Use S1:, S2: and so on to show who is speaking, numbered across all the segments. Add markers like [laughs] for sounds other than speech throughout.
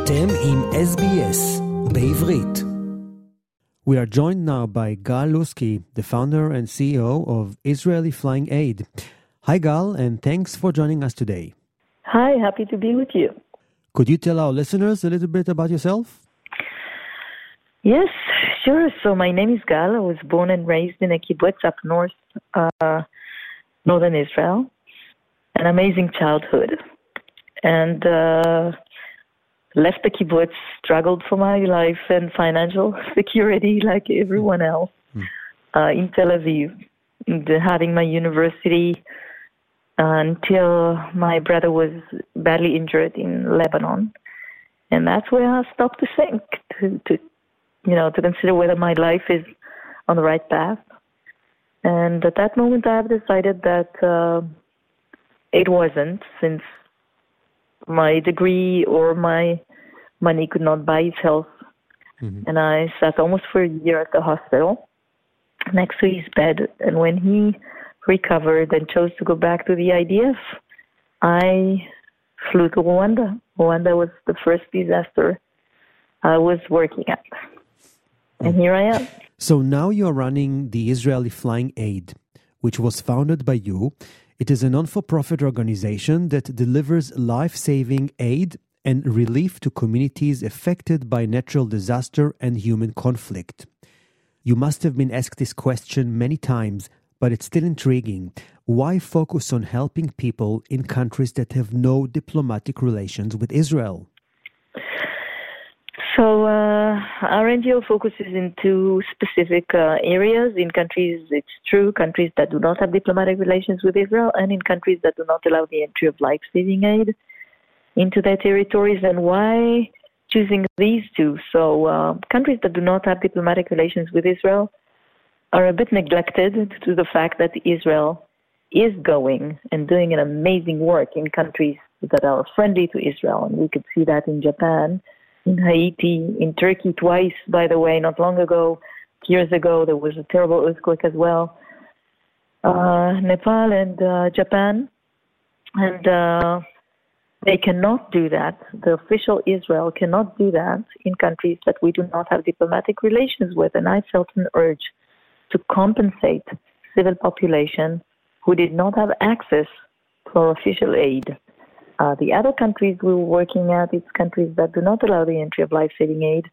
S1: אתם עם SBS בעברית. We are joined now by Gal Lusky, the founder and CEO of Israeli Flying Aid. Hi, Gal, and thanks for joining us today.
S2: Hi, happy to be with you.
S1: Could you tell our listeners a little bit about yourself?
S2: Yes, sure. So my name is Gal. I was born and raised in a kibbutz up north, uh, northern Israel. An amazing childhood, and uh, left the kibbutz, struggled for my life and financial [laughs] security like everyone else uh, in Tel Aviv, having my university until my brother was badly injured in Lebanon. And that's where I stopped to think, to, to you know, to consider whether my life is on the right path. And at that moment, I have decided that uh, it wasn't, since my degree or my money could not buy his mm-hmm. health. And I sat almost for a year at the hospital next to his bed. And when he recovered and chose to go back to the IDF, I flew to Rwanda. Rwanda was the first disaster I was working at. And here I am.
S1: So now you are running the Israeli Flying Aid, which was founded by you. It is a non for profit organization that delivers life saving aid and relief to communities affected by natural disaster and human conflict. You must have been asked this question many times, but it's still intriguing. Why focus on helping people in countries that have no diplomatic relations with Israel?
S2: So uh, our NGO focuses in two specific uh, areas. In countries, it's true, countries that do not have diplomatic relations with Israel, and in countries that do not allow the entry of life-saving aid into their territories. And why choosing these two? So uh, countries that do not have diplomatic relations with Israel are a bit neglected to the fact that Israel is going and doing an amazing work in countries that are friendly to Israel, and we could see that in Japan in Haiti, in Turkey twice, by the way, not long ago, years ago, there was a terrible earthquake as well. Uh, Nepal and uh, Japan. And uh, they cannot do that. The official Israel cannot do that in countries that we do not have diplomatic relations with. And I felt an urge to compensate civil population who did not have access to official aid. Uh, the other countries we were working at, it's countries that do not allow the entry of life-saving aid,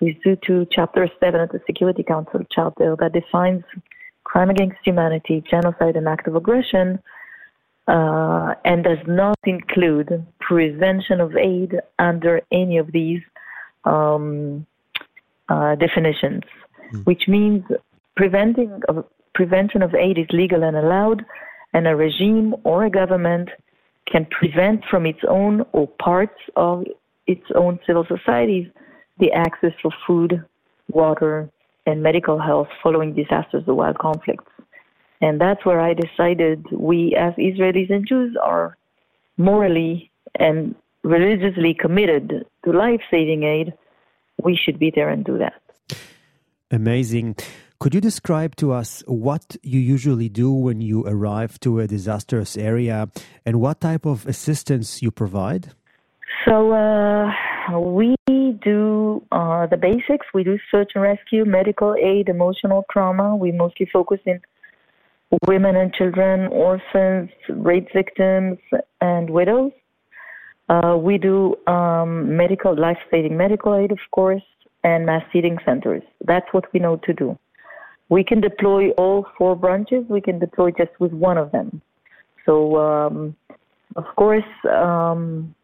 S2: is due to Chapter 7 of the Security Council Charter that defines crime against humanity, genocide, and act of aggression, uh, and does not include prevention of aid under any of these um, uh, definitions, which means preventing of, prevention of aid is legal and allowed, and a regime or a government can prevent from its own or parts of its own civil societies the access for food, water, and medical health following disasters or wild conflicts. And that's where I decided we, as Israelis and Jews, are morally and religiously committed to life saving aid. We should be there and do that.
S1: Amazing. Could you describe to us what you usually do when you arrive to a disastrous area and what type of assistance you provide?
S2: So uh, we do uh, the basics. We do search and rescue, medical aid, emotional trauma. We mostly focus in women and children, orphans, rape victims, and widows. Uh, we do um, medical, life-saving medical aid, of course, and mass feeding centers. That's what we know to do. We can deploy all four branches. We can deploy just with one of them. So, um, of course, um,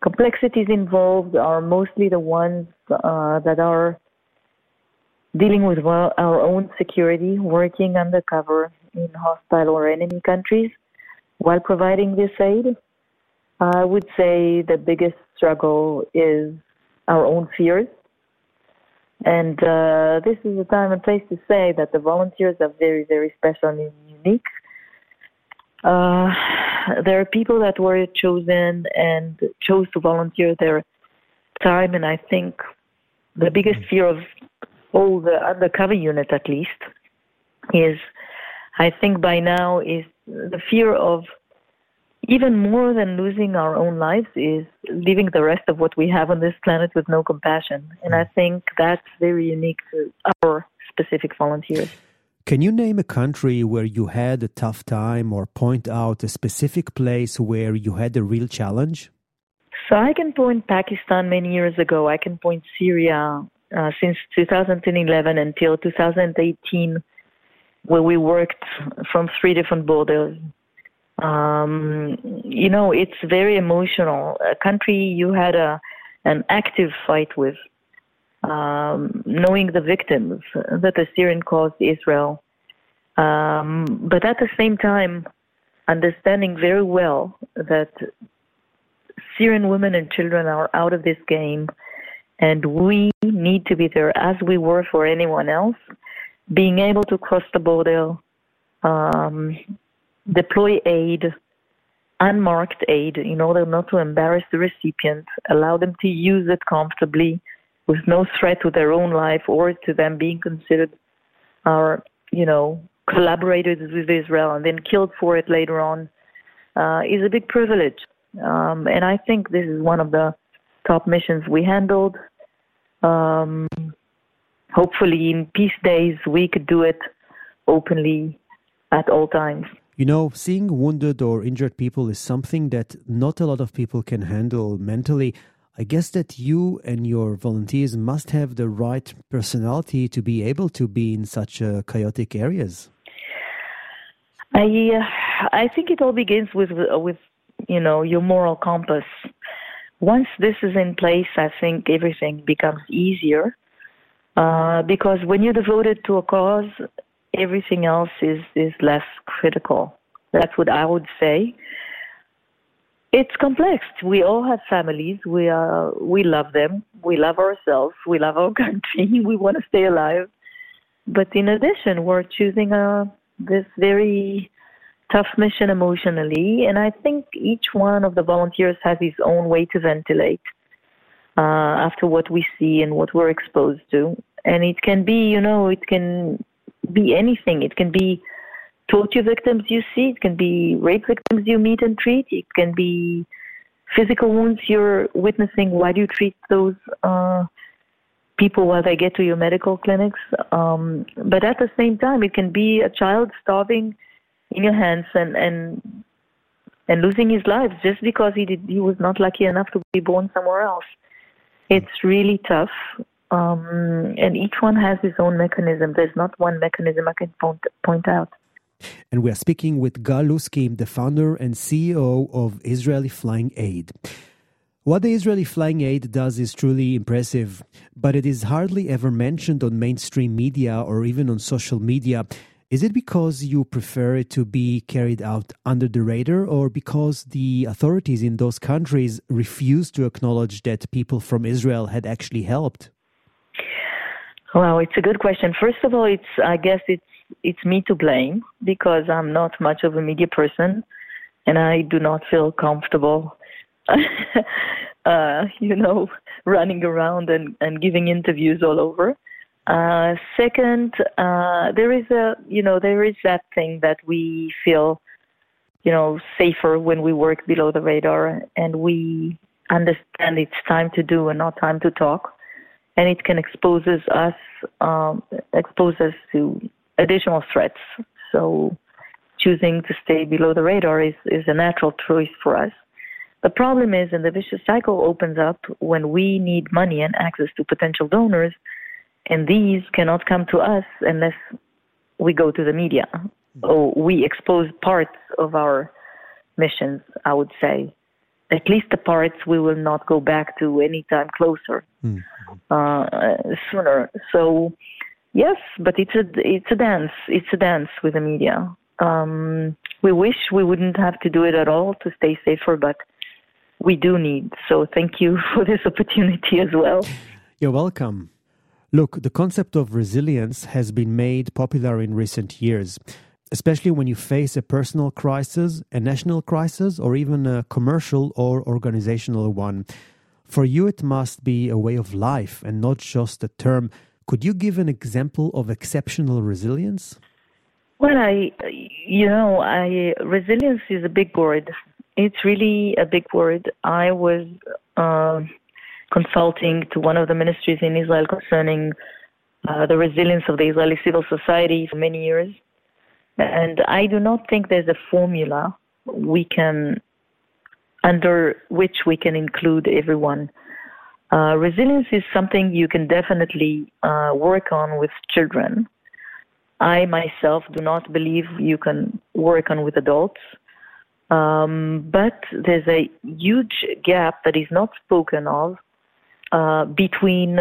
S2: complexities involved are mostly the ones uh, that are dealing with well, our own security, working undercover in hostile or enemy countries while providing this aid. I would say the biggest struggle is our own fears. And uh, this is the time and place to say that the volunteers are very, very special and unique. Uh, there are people that were chosen and chose to volunteer their time, and I think the biggest fear of all the undercover unit, at least, is I think by now is the fear of even more than losing our own lives is leaving the rest of what we have on this planet with no compassion. And I think that's very unique to our specific volunteers.
S1: Can you name a country where you had a tough time or point out a specific place where you had a real challenge?
S2: So I can point Pakistan many years ago. I can point Syria uh, since 2011 until 2018, where we worked from three different borders. Um, you know, it's very emotional. A country you had a an active fight with, um, knowing the victims that the Syrian caused Israel, um, but at the same time, understanding very well that Syrian women and children are out of this game, and we need to be there as we were for anyone else. Being able to cross the border, um, deploy aid, unmarked aid, in order not to embarrass the recipient, allow them to use it comfortably with no threat to their own life or to them being considered our, you know, collaborators with Israel and then killed for it later on uh, is a big privilege. Um, and I think this is one of the top missions we handled. Um, hopefully, in peace days, we could do it openly at all times.
S1: You know, seeing wounded or injured people is something that not a lot of people can handle mentally. I guess that you and your volunteers must have the right personality to be able to be in such uh, chaotic areas.
S2: I uh, I think it all begins with with you know, your moral compass. Once this is in place, I think everything becomes easier. Uh, because when you're devoted to a cause, everything else is, is less critical. That's what I would say. It's complex. We all have families. We are, we love them. We love ourselves. We love our [laughs] country. We want to stay alive. But in addition, we're choosing a, uh, this very tough mission emotionally, and I think each one of the volunteers has his own way to ventilate uh, after what we see and what we're exposed to. And it can be, you know, it can be anything. It can be torture victims you see, it can be rape victims you meet and treat, it can be physical wounds you're witnessing. Why do you treat those? Uh, people while they get to your medical clinics. Um, but at the same time, it can be a child starving in your hands and and and losing his life just because he did he was not lucky enough to be born somewhere else. It's really tough. Um, and each one has its own mechanism. There's not one mechanism I can point, point out.
S1: And we are speaking with Gal Lusky, the founder and CEO of Israeli Flying Aid. What the Israeli Flying Aid does is truly impressive, but it is hardly ever mentioned on mainstream media or even on social media. Is it because you prefer it to be carried out under the radar, or because the authorities in those countries refuse to acknowledge that people from Israel had actually helped?
S2: Well, it's a good question. First of all, it's I guess it's it's me to blame because I'm not much of a media person, and I do not feel comfortable, [laughs] uh, you know, [laughs] running around and, and giving interviews all over. Uh, second, uh, there is a you know there is that thing that we feel you know safer when we work below the radar, and we understand it's time to do and not time to talk, and it can expose us um, expose us to additional threats. So choosing to stay below the radar is, is a natural choice for us. The problem is, and the vicious cycle opens up when we need money and access to potential donors and these cannot come to us unless we go to the media or we expose parts of our missions, I would say. At least the parts we will not go back to anytime closer, mm-hmm. Uh, sooner. So, yes, but it's a it's a dance. It's a dance with the media. Um, we wish we wouldn't have to do it at all to stay safer, but we do need. So, thank you [laughs] for this opportunity as well.
S1: You're welcome. Look, the concept of resilience has been made popular in recent years, especially when you face a personal crisis, a national crisis, or even a commercial or organizational one. For you, it must be a way of life and not just a term. Could you give an example of exceptional resilience?
S2: Well, I, you know, I resilience is a big word. It's really a big word. I was uh, consulting to one of the ministries in Israel concerning uh, the resilience of the Israeli civil society for many years. And I do not think there's a formula we can, under which we can include everyone. Uh, resilience is something you can definitely uh, work on with children. I myself do not believe you can work on with adults. Um, but there's a huge gap that is not spoken of uh, between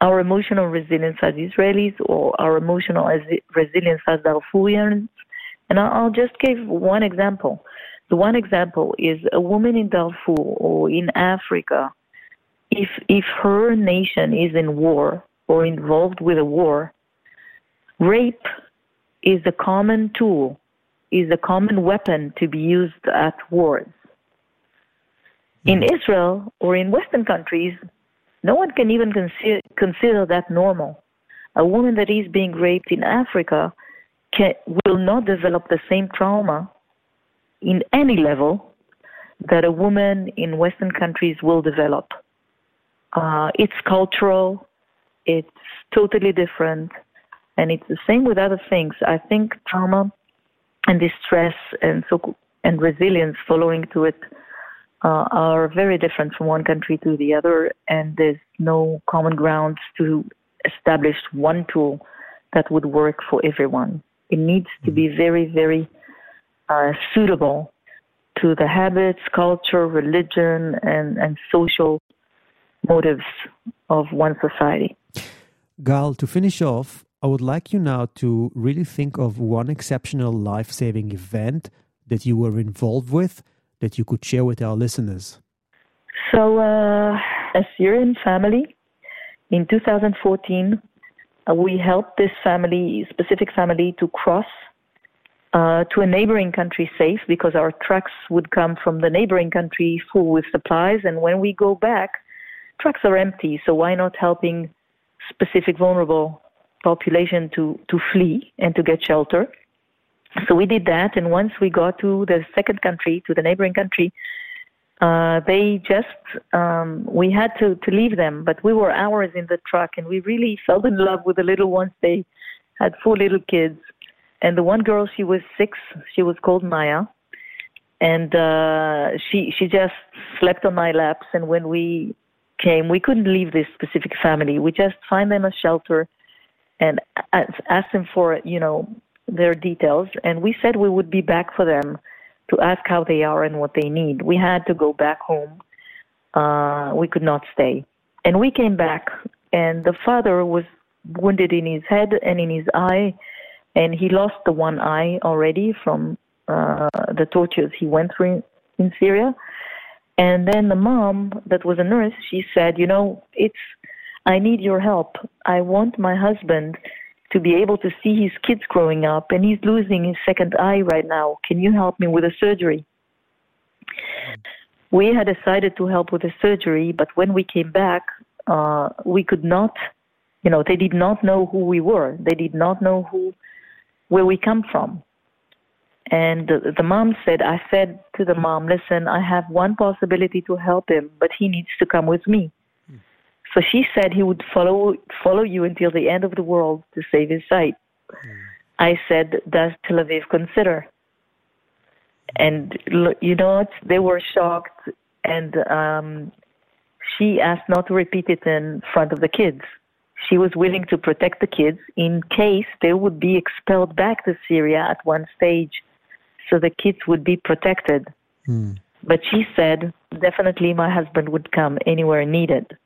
S2: our emotional resilience as Israelis or our emotional resilience as Darfurians. And I'll just give one example. The one example is a woman in Darfur or in Africa. If if her nation is in war or involved with a war, rape is a common tool, is a common weapon to be used at wars. In hmm. Israel or in Western countries, no one can even consider, consider that normal. A woman that is being raped in Africa can, will not develop the same trauma in any level that a woman in Western countries will develop. Uh, it's cultural, it's totally different, and it's the same with other things. I think trauma and distress and so and resilience following to it uh, are very different from one country to the other, and there's no common grounds to establish one tool that would work for everyone. It needs to be mm-hmm. very, very uh, suitable to the habits, culture, religion, and, and social motives of one society.
S1: Gal, to finish off, I would like you now to really think of one exceptional life saving event that you were involved with that you could share with our listeners?
S2: So, uh, a Syrian family in 2014, uh, we helped this family, specific family, to cross uh, to a neighboring country safe because our trucks would come from the neighboring country full with supplies, and when we go back, trucks are empty. So why not helping specific vulnerable population to to flee and to get shelter? So we did that, and once we got to the second country, to the neighboring country, uh, they just um, we had to to leave them, but we were hours in the truck, and we really fell in love with the little ones. They had four little kids, and the one girl she was six. She was called Maya, and uh, she she just slept on my laps. And when we came, we couldn't leave this specific family. We just find them a shelter and ask them for you know their details, and we said we would be back for them to ask how they are and what they need. We had to go back home. Uh, we could not stay. And we came back, and the father was wounded in his head and in his eye, and he lost the one eye already from uh, the tortures he went through in Syria. And then the mom, that was a nurse, she said, You know, it's, I need your help. I want my husband to be able to see his kids growing up, and he's losing his second eye right now. Can you help me with a surgery? We had decided to help with the surgery, but when we came back, uh, we could not, you know, they did not know who we were. They did not know who, where we come from. And the, mom said, I said to the mom, listen, I have one possibility to help him, but he needs to come with me. So she said he would follow follow you until the end of the world to save his sight. Mm. I said, does Tel Aviv consider? And you know what? They were shocked, and um, she asked not to repeat it in front of the kids. She was willing to protect the kids in case they would be expelled back to Syria at one stage, so the kids would be protected. Mm. But she said, definitely my husband would come anywhere needed.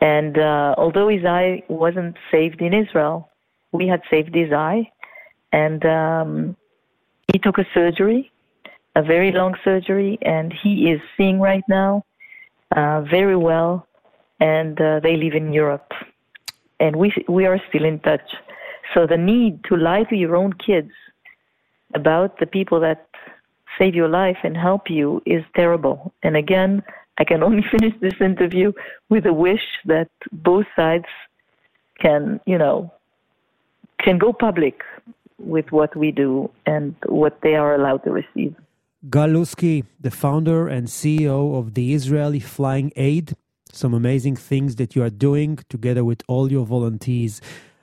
S2: And uh, although his eye wasn't saved in Israel, we had saved his eye. And um, he took a surgery, a very long surgery, and he is seeing right now uh, very well. And uh, they live in Europe. And we, we are still in touch. So the need to lie to your own kids about the people that save your life and help you is terrible. And again, I can only [laughs] finish this interview with a wish that both sides can, you know, can go public with what we do and what they are allowed to receive.
S1: Gal Lusky, the founder and CEO of the Israeli Flying Aid, some amazing things that you are doing together with all your volunteers.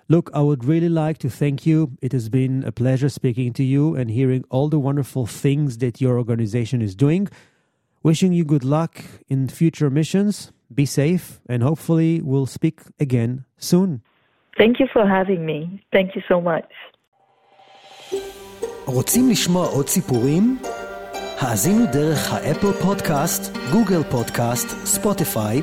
S1: Look, I would really like to thank you. It has been a pleasure speaking to you and hearing all the wonderful things that your organization is doing. Wishing you good luck in future missions. Be safe, and hopefully, we'll speak again soon.
S2: Thank you for having me. Thank you so much.
S3: רוצים לשמוע עוד סיפורים? האזינו דרך האפל פודקאסט, גוגל פודקאסט, ספוטיפיי,